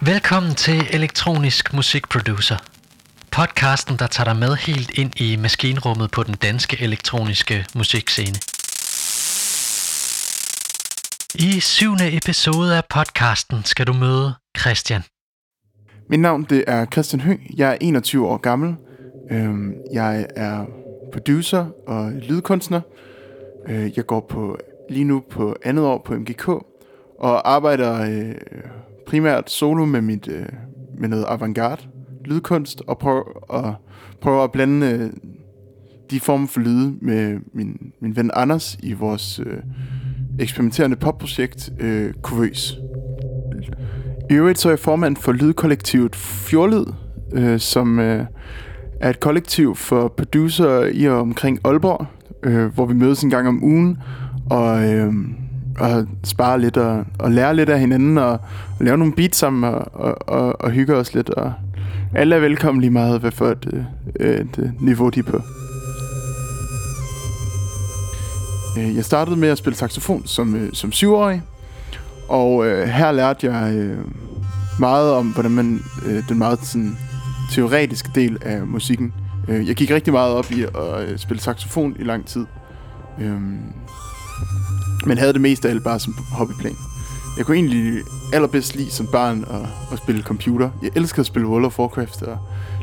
Velkommen til Elektronisk Musikproducer. Podcasten, der tager dig med helt ind i maskinrummet på den danske elektroniske musikscene. I syvende episode af podcasten skal du møde Christian. Mit navn det er Christian Høgh. Jeg er 21 år gammel. Øhm, jeg er producer og lydkunstner. Øh, jeg går på lige nu på andet år på MGK og arbejder øh, primært solo med mit øh, med noget avantgarde lydkunst og prøver at, prøver at blande øh, de former for lyde med min, min ven Anders i vores øh, eksperimenterende popprojekt øh, Kuvøs. I øvrigt så er jeg formand for lydkollektivet Fjordlyd, øh, som øh, er et kollektiv for producer i og omkring Aalborg, øh, hvor vi mødes en gang om ugen og, øh, og spare lidt og, og lære lidt af hinanden og, og lave nogle beats sammen og, og, og, og hygge os lidt. Og alle er velkommen lige meget, hvad for et, øh, et øh, niveau de er på. Øh, jeg startede med at spille saxofon som, som syvårig, og øh, her lærte jeg øh, meget om, hvordan man øh, den meget sådan, teoretiske del af musikken. Øh, jeg gik rigtig meget op i at øh, spille saxofon i lang tid. Øh, men havde det mest af alt bare som hobbyplan. Jeg kunne egentlig allerbedst lide som barn at, at spille computer. Jeg elskede at spille World of Warcraft og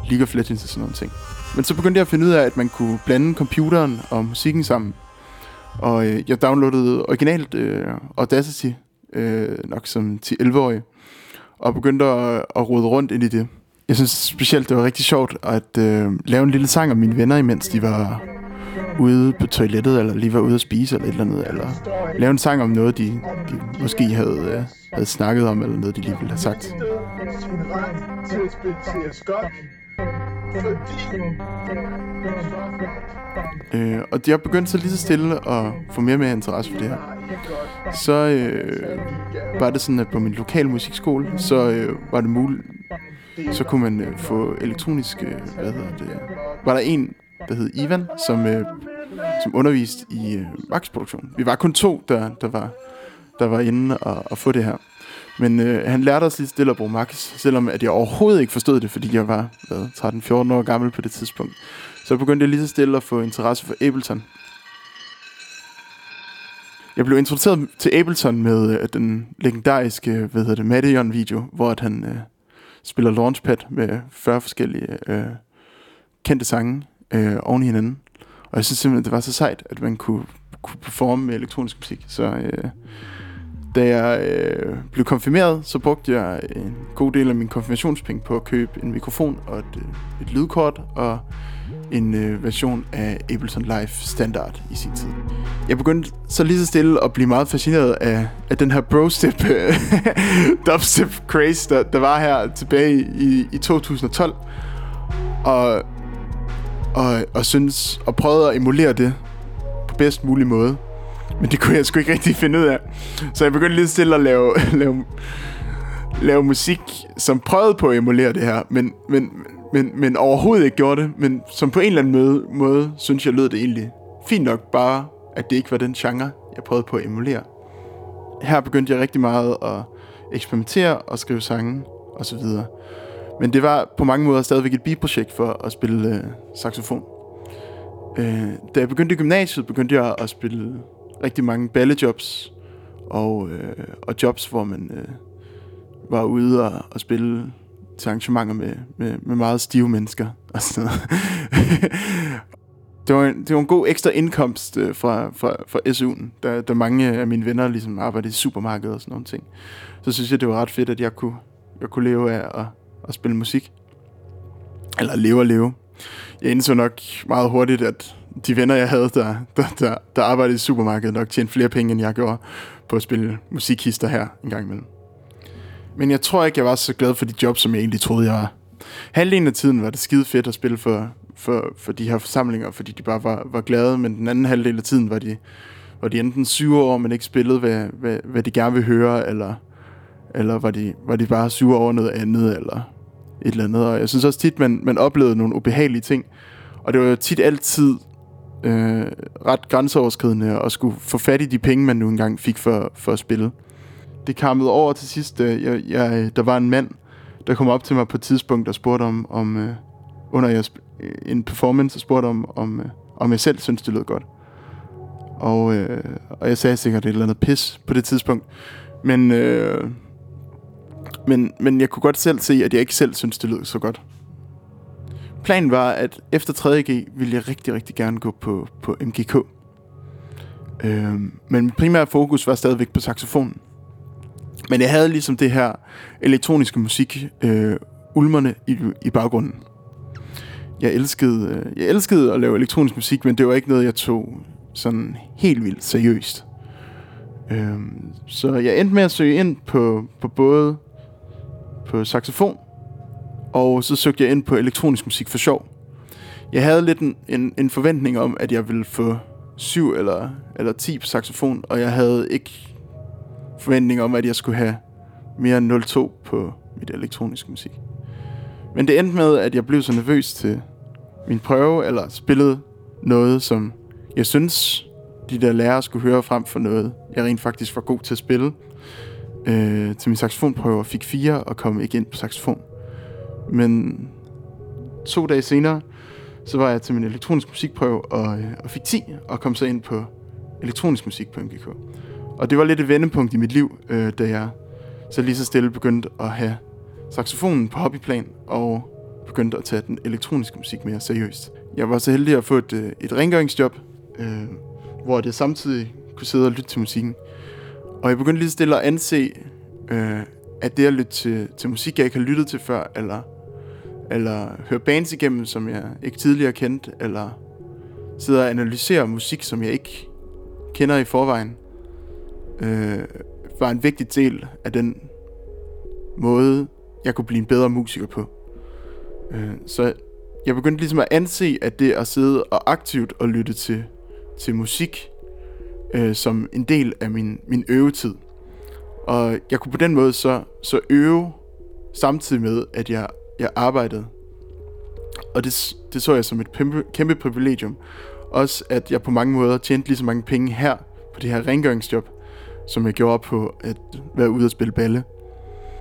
League of Legends og sådan nogle ting. Men så begyndte jeg at finde ud af, at man kunne blande computeren og musikken sammen. Og øh, jeg downloadede originalt øh, Audacity, øh, nok som 10-11-årig, og begyndte at, at rode rundt ind i det. Jeg synes specielt, det var rigtig sjovt at øh, lave en lille sang om mine venner, imens de var ude på toilettet, eller lige var ude at spise, eller et eller andet, eller lave en sang om noget, de, de måske havde, øh, havde snakket om, eller noget, de lige ville have sagt. Øh, og jeg begyndte så lige så stille at få mere og mere interesse for det her. Så øh, var det sådan, at på min lokale musikskole, så øh, var det muligt, så kunne man øh, få elektronisk, øh, hvad hedder det, var der en, der hed Ivan, som, øh, som underviste i øh, Max-produktion. Vi var kun to, der, der, var, der var inde og, og få det her. Men øh, han lærte os lige stille at bruge Max, selvom at jeg overhovedet ikke forstod det, fordi jeg var hvad, 13-14 år gammel på det tidspunkt. Så begyndte jeg lige så stille at få interesse for Ableton. Jeg blev introduceret til Ableton med øh, den legendariske, øh, hvad hedder det, Madeon-video, hvor at han øh, spiller Launchpad med 40 forskellige øh, kendte sange øh, oven i hinanden. Og jeg synes simpelthen, det var så sejt, at man kunne, kunne performe med elektronisk musik. Så øh, da jeg øh, blev konfirmeret, så brugte jeg en god del af min konfirmationspenge på at købe en mikrofon og et, øh, et lydkort og en øh, version af Ableton Live Standard i sin tid. Jeg begyndte så lige så stille at blive meget fascineret af, af den her brostep, øh, dubstep craze, der, der var her tilbage i, i 2012. Og, og, og synes, og prøvede at emulere det på bedst mulig måde. Men det kunne jeg sgu ikke rigtig finde ud af. Så jeg begyndte lige stille at lave, lave, lave musik, som prøvede på at emulere det her, men, men, men, men overhovedet ikke gjorde det. Men som på en eller anden måde, måde synes jeg lød det egentlig fint nok, bare at det ikke var den genre, jeg prøvede på at emulere. Her begyndte jeg rigtig meget at eksperimentere og skrive sange og så videre. Men det var på mange måder stadigvæk et biprojekt for at spille øh, saxofon. Øh, da jeg begyndte i gymnasiet, begyndte jeg at spille rigtig mange ballejobs og, øh, og jobs, hvor man øh, var ude og, og spille til arrangementer med, med, med meget stive mennesker og sådan noget. det, var en, det var en god ekstra indkomst øh, fra, fra, fra SU'en, da, da mange af mine venner ligesom arbejdede i supermarkedet og sådan nogle ting. Så synes jeg, det var ret fedt, at jeg kunne, jeg kunne leve af at, at spille musik. Eller leve og leve. Jeg indså nok meget hurtigt, at de venner, jeg havde, der, der, der, der arbejdede i supermarkedet, nok tjente flere penge, end jeg gjorde på at spille musikhister her en gang imellem. Men jeg tror ikke, jeg var så glad for de jobs, som jeg egentlig troede, jeg var. Halvdelen af tiden var det skide fedt at spille for, for, for de her forsamlinger, fordi de bare var, var glade, men den anden halvdel af tiden var de, var de enten syv år, men ikke spillede, hvad, hvad, hvad de gerne vil høre, eller, eller var, de, var de bare syv over noget andet, eller et eller andet. Og jeg synes også tit, man, man oplevede nogle ubehagelige ting. Og det var jo tit altid øh, ret grænseoverskridende at skulle få fat i de penge, man nu engang fik for, for at spille. det kammede over til sidst. Øh, jeg, jeg, der var en mand, der kom op til mig på et tidspunkt og spurgte om, om øh, under jeg øh, en performance, og spurgte om, om, øh, om jeg selv synes, det lød godt. Og, øh, og jeg sagde sikkert et eller andet pis på det tidspunkt. Men, øh, men, men jeg kunne godt selv se, at jeg ikke selv synes, det lød så godt. Planen var, at efter 3.G ville jeg rigtig, rigtig gerne gå på, på MGK. Øhm, men mit primære fokus var stadigvæk på saxofonen. Men jeg havde ligesom det her elektroniske musik øh, ulmerne i, i baggrunden. Jeg elskede, øh, jeg elskede at lave elektronisk musik, men det var ikke noget, jeg tog sådan helt vildt seriøst. Øhm, så jeg endte med at søge ind på, på både på saxofon, og så søgte jeg ind på elektronisk musik for sjov. Jeg havde lidt en, en, en forventning om, at jeg ville få syv eller, eller 10 på saxofon, og jeg havde ikke forventning om, at jeg skulle have mere end 0,2 på mit elektroniske musik. Men det endte med, at jeg blev så nervøs til min prøve, eller spillede noget, som jeg synes, de der lærere skulle høre frem for noget, jeg rent faktisk var god til at spille. Øh, til min saxofonprøve og fik fire og kom ikke ind på saxofon. Men to dage senere, så var jeg til min elektronisk musikprøve og, øh, og fik 10 og kom så ind på elektronisk musik på MGK. Og det var lidt et vendepunkt i mit liv, øh, da jeg så lige så stille begyndte at have saxofonen på hobbyplan og begyndte at tage den elektroniske musik mere seriøst. Jeg var så heldig at få et, øh, et rengøringsjob, øh, hvor jeg samtidig kunne sidde og lytte til musikken. Og jeg begyndte lige stille at anse, øh, at det at lytte til, til musik, jeg ikke har lyttet til før, eller, eller høre bands igennem, som jeg ikke tidligere kendt, eller sidde og analysere musik, som jeg ikke kender i forvejen, øh, var en vigtig del af den måde, jeg kunne blive en bedre musiker på. Øh, så jeg begyndte ligesom at anse, at det at sidde og aktivt og lytte til, til musik, øh, som en del af min, min øvetid. Og jeg kunne på den måde så, så øve samtidig med, at jeg, jeg arbejdede. Og det, det så jeg som et kæmpe, kæmpe privilegium. Også at jeg på mange måder tjente lige så mange penge her på det her rengøringsjob, som jeg gjorde på at være ude og spille balle.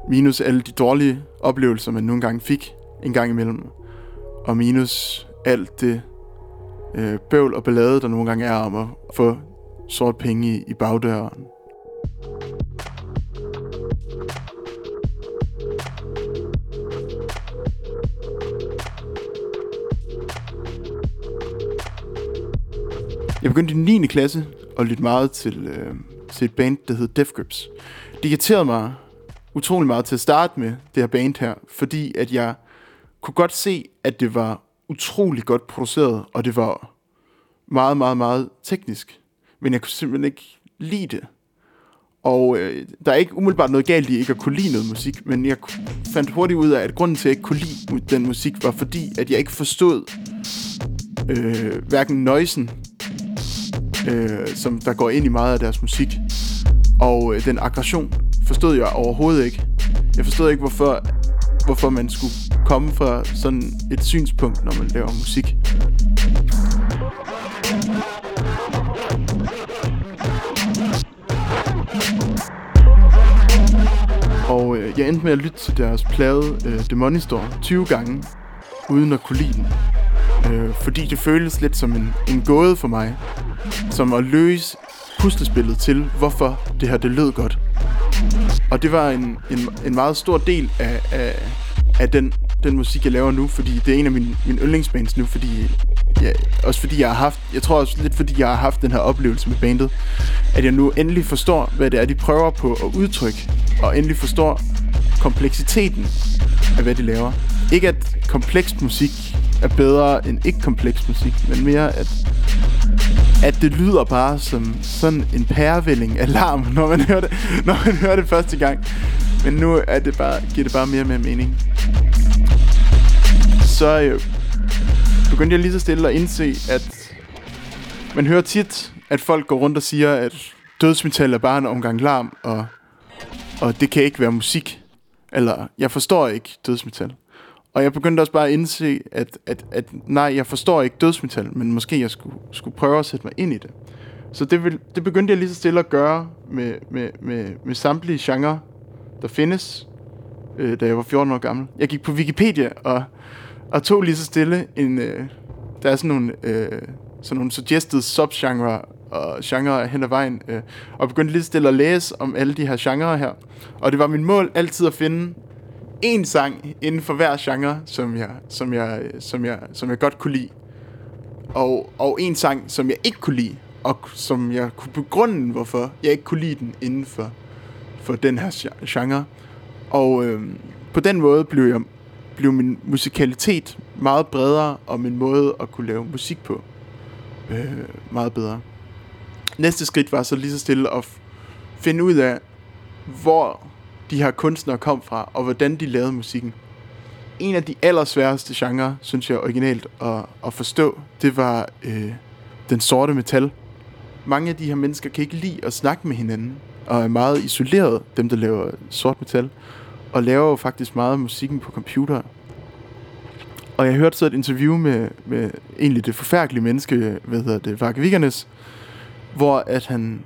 Minus alle de dårlige oplevelser, man nogle gange fik en gang imellem. Og minus alt det øh, bøvl og ballade, der nogle gange er om at få sort penge i, bagdøren. Jeg begyndte i 9. klasse at lytte meget til, øh, til et band, der hed Death Grips. Det irriterede mig utrolig meget til at starte med det her band her, fordi at jeg kunne godt se, at det var utrolig godt produceret, og det var meget, meget, meget teknisk. Men jeg kunne simpelthen ikke lide det. Og øh, der er ikke umiddelbart noget galt i ikke at kunne lide noget musik, men jeg fandt hurtigt ud af, at grunden til, at jeg ikke kunne lide den musik, var fordi, at jeg ikke forstod øh, hverken noisen, øh, som der går ind i meget af deres musik, og øh, den aggression forstod jeg overhovedet ikke. Jeg forstod ikke, hvorfor, hvorfor man skulle komme fra sådan et synspunkt, når man laver musik. Jeg endte med at lytte til deres plade øh, The Money Store 20 gange, uden at kunne lide den. Øh, fordi det føles lidt som en, en gåde for mig, som at løse puslespillet til, hvorfor det her det lød godt. Og det var en, en, en meget stor del af, af, af den, den musik, jeg laver nu, fordi det er en af mine, mine yndlingsbands nu, fordi ja, også fordi jeg har haft, jeg tror også lidt fordi jeg har haft den her oplevelse med bandet, at jeg nu endelig forstår, hvad det er, de prøver på at udtrykke, og endelig forstår kompleksiteten af, hvad de laver. Ikke at kompleks musik er bedre end ikke kompleks musik, men mere at, at det lyder bare som sådan en pærevælling alarm, når man hører det, når man hører det første gang. Men nu er det bare, giver det bare mere og mere mening. Så øh, begyndte jeg lige så stille at indse, at man hører tit, at folk går rundt og siger, at dødsmetal er bare en omgang larm, og, og det kan ikke være musik. Eller, jeg forstår ikke dødsmetal. Og jeg begyndte også bare at indse, at, at, at nej, jeg forstår ikke dødsmetal, men måske jeg skulle, skulle prøve at sætte mig ind i det. Så det, vil, det begyndte jeg lige så stille at gøre med, med, med, med samtlige genrer, der findes, øh, da jeg var 14 år gammel. Jeg gik på Wikipedia og, og tog lige så stille en... Øh, der er sådan nogle, øh, sådan nogle suggested subgenre og genre hen ad vejen, øh, og begyndte lige stille at læse om alle de her genrer her. Og det var min mål altid at finde en sang inden for hver genre, som jeg, som jeg, som jeg, som jeg godt kunne lide. Og, og en sang, som jeg ikke kunne lide, og som jeg kunne begrunde, hvorfor jeg ikke kunne lide den inden for, for den her genre. Og øh, på den måde blev, jeg, blev min musikalitet meget bredere, og min måde at kunne lave musik på øh, meget bedre. Næste skridt var så lige så stille at finde ud af, hvor de her kunstnere kom fra, og hvordan de lavede musikken. En af de allersværeste genrer, synes jeg originalt at, at forstå, det var øh, den sorte metal. Mange af de her mennesker kan ikke lide at snakke med hinanden, og er meget isoleret, dem der laver sort metal, og laver jo faktisk meget af musikken på computer. Og jeg hørte så et interview med, med egentlig det forfærdelige menneske, hvad hedder det, Varke Vigernes, hvor at han,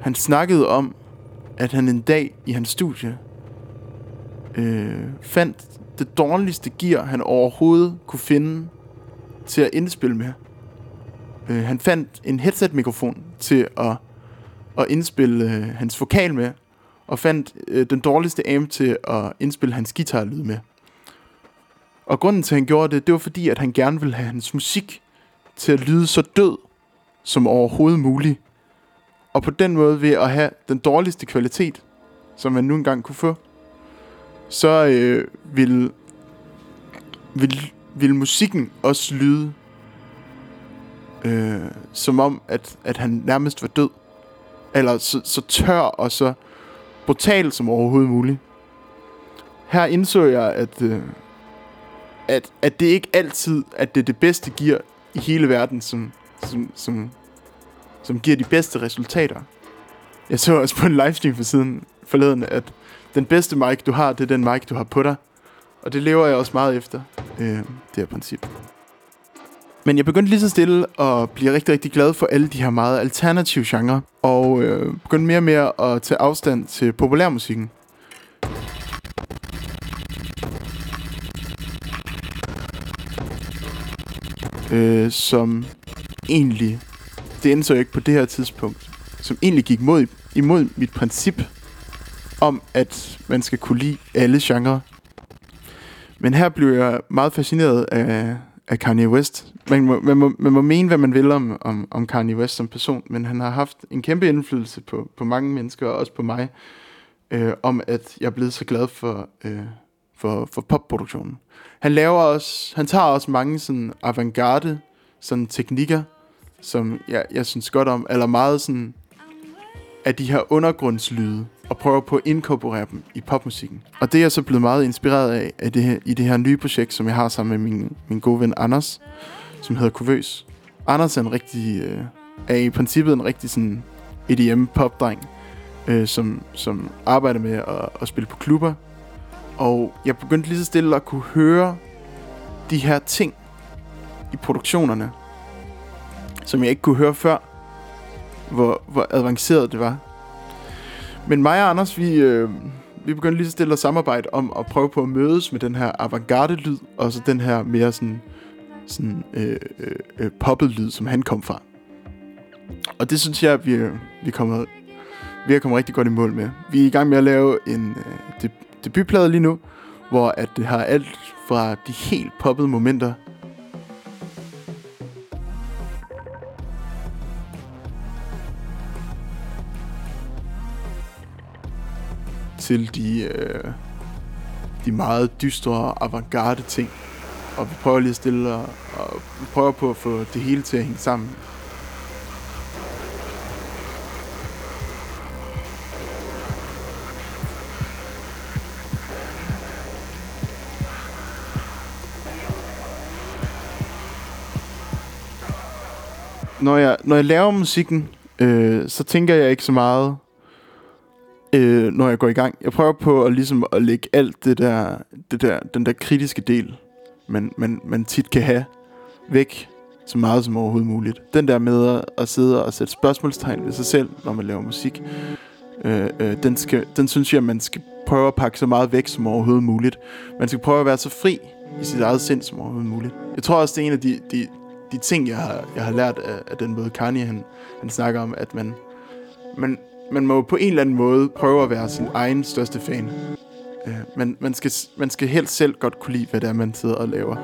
han snakkede om, at han en dag i hans studie øh, fandt det dårligste gear, han overhovedet kunne finde til at indspille med. Øh, han fandt en headset-mikrofon til at, at indspille øh, hans vokal med, og fandt øh, den dårligste amp til at indspille hans guitarlyd med. Og grunden til, at han gjorde det, det var fordi, at han gerne ville have hans musik til at lyde så død som overhovedet muligt. Og på den måde ved at have den dårligste kvalitet, som man nu engang kunne få, så øh, vil, vil, vil musikken også lyde øh, som om, at, at han nærmest var død. Eller så, så tør og så brutal som overhovedet muligt. Her indså jeg, at, øh, at, at det ikke altid at det er det bedste gear i hele verden, som, som, som, som giver de bedste resultater. Jeg så også på en livestream for siden forleden, at den bedste mic, du har, det er den mic, du har på dig. Og det lever jeg også meget efter, øh, det her princip. Men jeg begyndte lige så stille at blive rigtig, rigtig glad for alle de her meget alternative genrer. Og øh, begyndte mere og mere at tage afstand til populærmusikken. Øh, som egentlig, det endte så ikke på det her tidspunkt, som egentlig gik mod, imod mit princip om, at man skal kunne lide alle genrer. Men her blev jeg meget fascineret af, af Kanye West. Man må, man, må, man må mene, hvad man vil om, om, om Kanye West som person, men han har haft en kæmpe indflydelse på, på mange mennesker, og også på mig, øh, om at jeg er blevet så glad for, øh, for, for popproduktionen. Han laver også, han tager også mange sådan avantgarde sådan teknikker, som jeg, jeg synes godt om, eller meget sådan af de her undergrundslyde, og prøver på at inkorporere dem i popmusikken. Og det er jeg så blevet meget inspireret af, af det her, i det her nye projekt, som jeg har sammen med min, min gode ven Anders, som hedder Kuvøs. Anders er en rigtig, øh, er i princippet en rigtig sådan EDM popdreng, øh, som, som arbejder med at, at spille på klubber. Og jeg begyndte lige så stille at kunne høre de her ting i produktionerne, som jeg ikke kunne høre før, hvor, hvor avanceret det var. Men mig og Anders, vi, øh, vi begyndte lige så stille at samarbejde om at prøve på at mødes med den her avantgarde-lyd, og så den her mere sådan, sådan øh, øh, øh poppet lyd, som han kom fra. Og det synes jeg, vi, øh, vi, kommer, vi er kommet rigtig godt i mål med. Vi er i gang med at lave en øh, debutplade lige nu, hvor at det har alt fra de helt poppede momenter til de, øh, de meget dystre avantgarde ting. Og vi prøver lige at stille og, og prøver på at få det hele til at hænge sammen. Når jeg, når jeg laver musikken, øh, så tænker jeg ikke så meget øh, når jeg går i gang. Jeg prøver på at, ligesom at lægge alt det der, det der, den der kritiske del, man, man, man tit kan have, væk. så meget som overhovedet muligt. Den der med at sidde og sætte spørgsmålstegn ved sig selv, når man laver musik, øh, øh, den, skal, den synes jeg, man skal prøve at pakke så meget væk som overhovedet muligt. Man skal prøve at være så fri i sit eget sind som overhovedet muligt. Jeg tror også, det er en af de, de, de ting, jeg har, jeg har lært af, af den måde, Kanye han, han snakker om, at man, man, man må på en eller anden måde prøve at være sin egen største fan. Øh, man, man, skal, man skal helt selv godt kunne lide, hvad det er, man sidder og laver.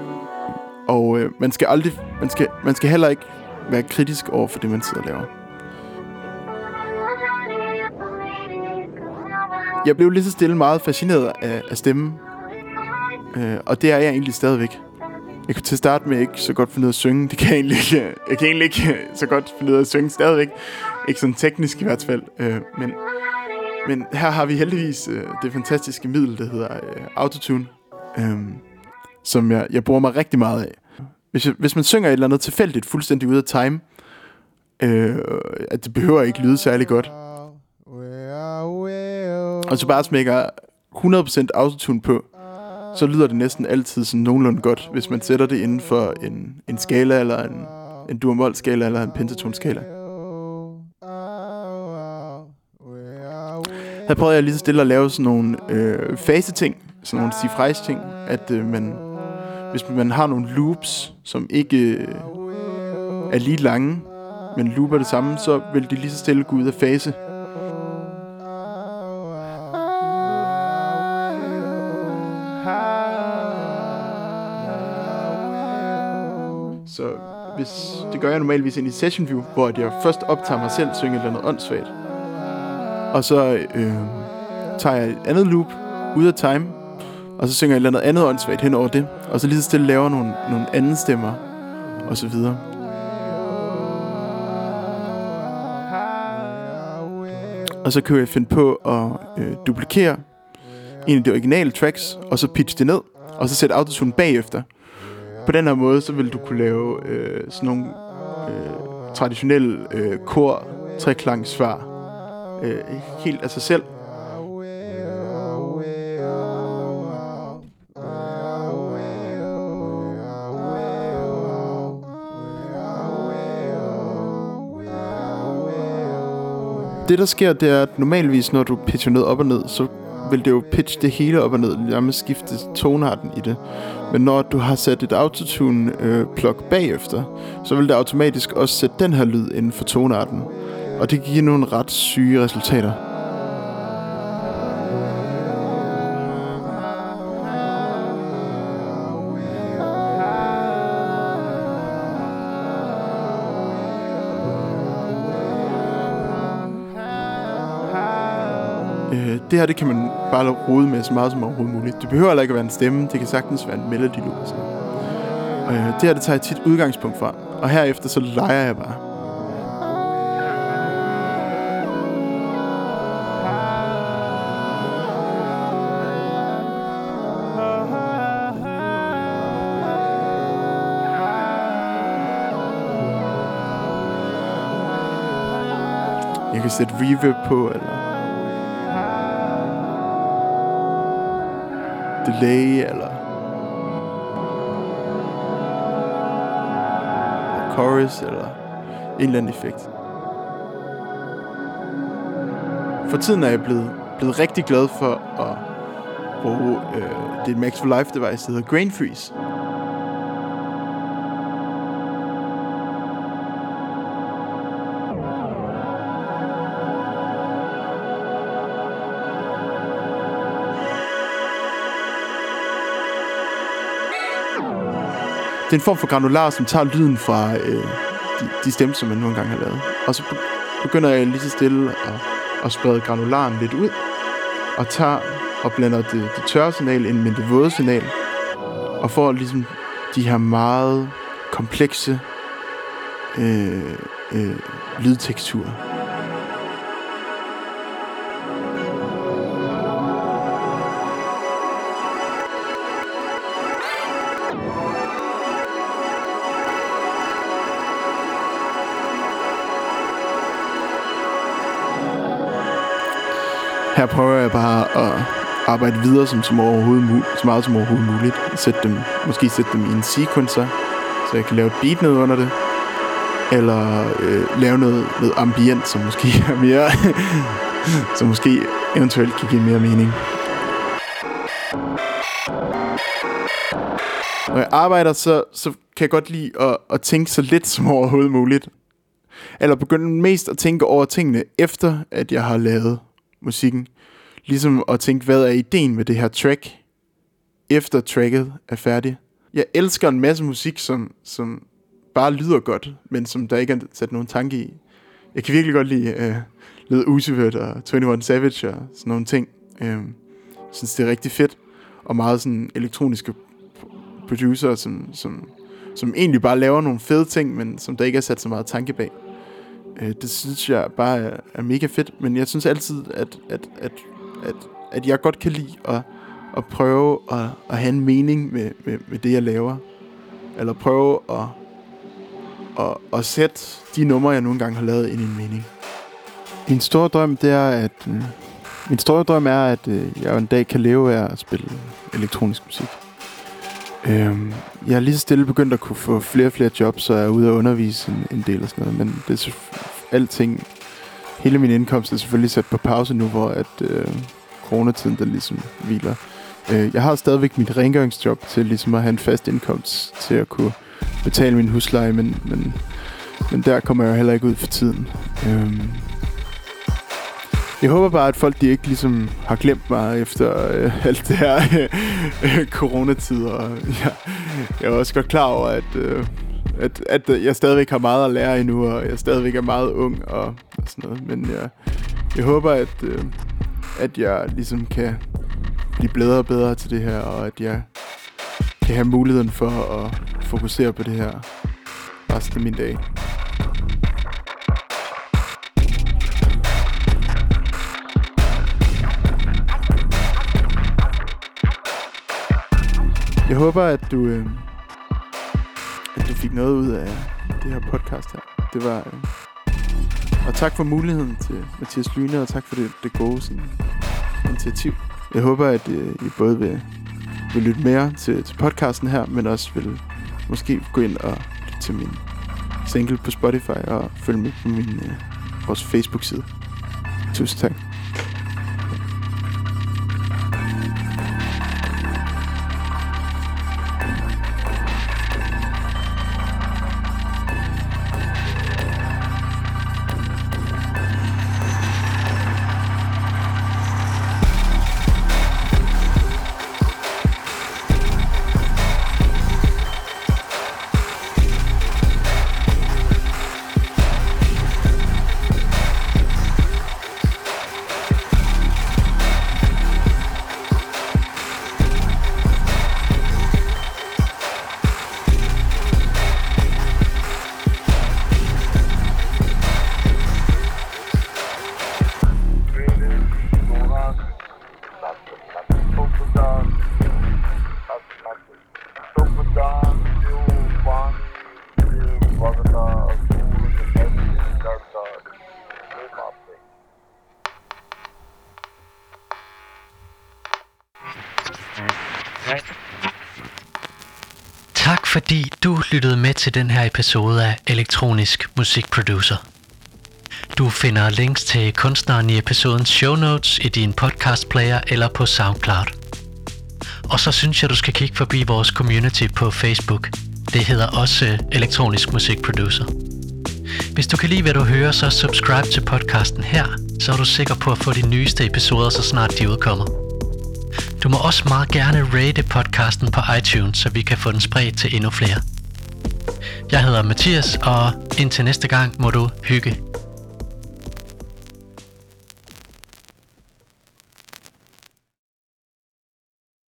Og øh, man skal aldrig, man skal, man skal heller ikke være kritisk over for det, man sidder og laver. Jeg blev lige så stille meget fascineret af, af stemmen. Øh, og det er jeg egentlig stadigvæk. Jeg kunne til at starte med ikke så godt finde ud af at synge. Det kan jeg egentlig ikke. Jeg kan egentlig ikke så godt finde ud af at synge stadigvæk. Ikke sådan teknisk i hvert fald. Øh, men, men her har vi heldigvis øh, det fantastiske middel, der hedder øh, autotune. Øh, som jeg, jeg bruger mig rigtig meget af. Hvis, jeg, hvis man synger et eller andet tilfældigt, fuldstændig ude af time, øh, at det behøver ikke lyde særlig godt. Og så bare smækker 100% autotune på, så lyder det næsten altid sådan nogenlunde godt, hvis man sætter det inden for en, en skala, eller en, en dur skala eller en pentatonskala. Her prøvede jeg lige så stille at lave sådan nogle øh, fase-ting, sådan nogle cifrejs ting, at øh, man, hvis man har nogle loops, som ikke øh, er lige lange, men looper det samme, så vil de lige så stille gå ud af fase. Så hvis, det gør jeg normalvis ind i session view, hvor jeg først optager mig selv, synge et eller andet åndssvagt. Og så øh, tager jeg et andet loop ud af time, og så synger jeg et eller andet andet åndssvagt hen over det. Og så lige så stille laver nogle, nogle anden stemmer, og så videre. Og så kan jeg finde på at øh, duplikere en af de originale tracks, og så pitch det ned, og så sætte autotune bagefter. På den her måde, så vil du kunne lave øh, sådan nogle øh, traditionelle øh, kor treklangsvar øh, helt af sig selv. Det der sker, det er, at normalvis når du pitcher noget op og ned, så vil det jo pitch det hele op og ned, nærmest skifte tonarten i det. Men når du har sat et autotune øh, plug bagefter, så vil det automatisk også sætte den her lyd inden for tonarten. Og det giver nogle ret syge resultater. Øh, det her, det kan man bare rode med så meget som overhovedet muligt. Det behøver heller ikke at være en stemme, det kan sagtens være en melody loop. Øh, det her, det tager jeg tit udgangspunkt fra. Og herefter så leger jeg bare. Jeg kan sætte reverb på, eller delay, eller chorus, eller en eller anden effekt. For tiden er jeg blevet, blevet rigtig glad for at bruge øh, det Max for Life device, der hedder Grain Freeze. En form for granular, som tager lyden fra øh, de, de stemmer, som man nogle gange har lavet. Og så begynder jeg lige så stille at, at sprede granularen lidt ud. Og tager og blander det, det tørre signal ind med det våde signal. Og får ligesom de her meget komplekse øh, øh, lydteksturer. Her prøver jeg bare at arbejde videre som, som overhovedet mu- så meget som overhovedet muligt. Sætte dem, måske sætte dem i en sequencer, så jeg kan lave et beat ned under det. eller øh, lave noget, noget ambient, som måske er mere, som måske eventuelt kan give mere mening. Når jeg arbejder, så, så kan jeg godt lide at, at tænke så lidt som overhovedet muligt. Eller begynde mest at tænke over tingene, efter at jeg har lavet musikken. Ligesom at tænke, hvad er ideen med det her track, efter tracket er færdig. Jeg elsker en masse musik, som, som bare lyder godt, men som der ikke er sat nogen tanke i. Jeg kan virkelig godt lide øh, uh, lidt Usivert og 21 Savage og sådan nogle ting. Uh, jeg synes, det er rigtig fedt. Og meget sådan elektroniske producer, som, som, som egentlig bare laver nogle fede ting, men som der ikke er sat så meget tanke bag. Øh, det synes jeg bare er, er mega fedt, men jeg synes altid, at, at, at, at, at jeg godt kan lide at, at prøve at, at have en mening med, med, med det, jeg laver. Eller prøve at at, at sætte de numre, jeg nogle gange har lavet, ind i en mening. Min store drøm, det er, at... Øh, min store drøm er, at øh, jeg en dag kan leve af at spille elektronisk musik. Øh, jeg er lige så stille begyndt at kunne få flere og flere jobs, så jeg er ude at undervise en, en del og sådan noget. Men det er alting... Hele min indkomst er selvfølgelig sat på pause nu, hvor at øh, coronatiden, der ligesom hviler. Øh, jeg har stadigvæk mit rengøringsjob til ligesom at have en fast indkomst til at kunne betale min husleje, men, men, men der kommer jeg jo heller ikke ud for tiden. Øh, jeg håber bare, at folk de ikke ligesom har glemt mig efter øh, alt det her øh, coronatid. Og ja, jeg er også godt klar over, at, øh, at, at jeg stadigvæk har meget at lære endnu, og jeg stadigvæk er meget ung og, og sådan noget. Men jeg, jeg håber, at, øh, at jeg ligesom kan blive bedre og bedre til det her, og at jeg kan have muligheden for at fokusere på det her resten af min dag. Jeg håber, at du, øh, at du fik noget ud af det her podcast her. Det var... Øh, og tak for muligheden til Mathias Lyne, og tak for det, det gode sådan, initiativ. Jeg håber, at øh, I både vil, vil lytte mere til, til podcasten her, men også vil måske gå ind og lytte til min single på Spotify og følge med på min, øh, vores Facebook-side. Tusind tak. Tak fordi du lyttede med til den her episode af Elektronisk Musikproducer. Du finder links til kunstneren i episodens show notes i din podcast player eller på SoundCloud. Og så synes jeg, du skal kigge forbi vores community på Facebook. Det hedder også Elektronisk Musikproducer. Hvis du kan lide, hvad du hører, så subscribe til podcasten her, så er du sikker på at få de nyeste episoder, så snart de udkommer. Du må også meget gerne rate podcasten på iTunes, så vi kan få den spredt til endnu flere. Jeg hedder Mathias, og indtil næste gang må du hygge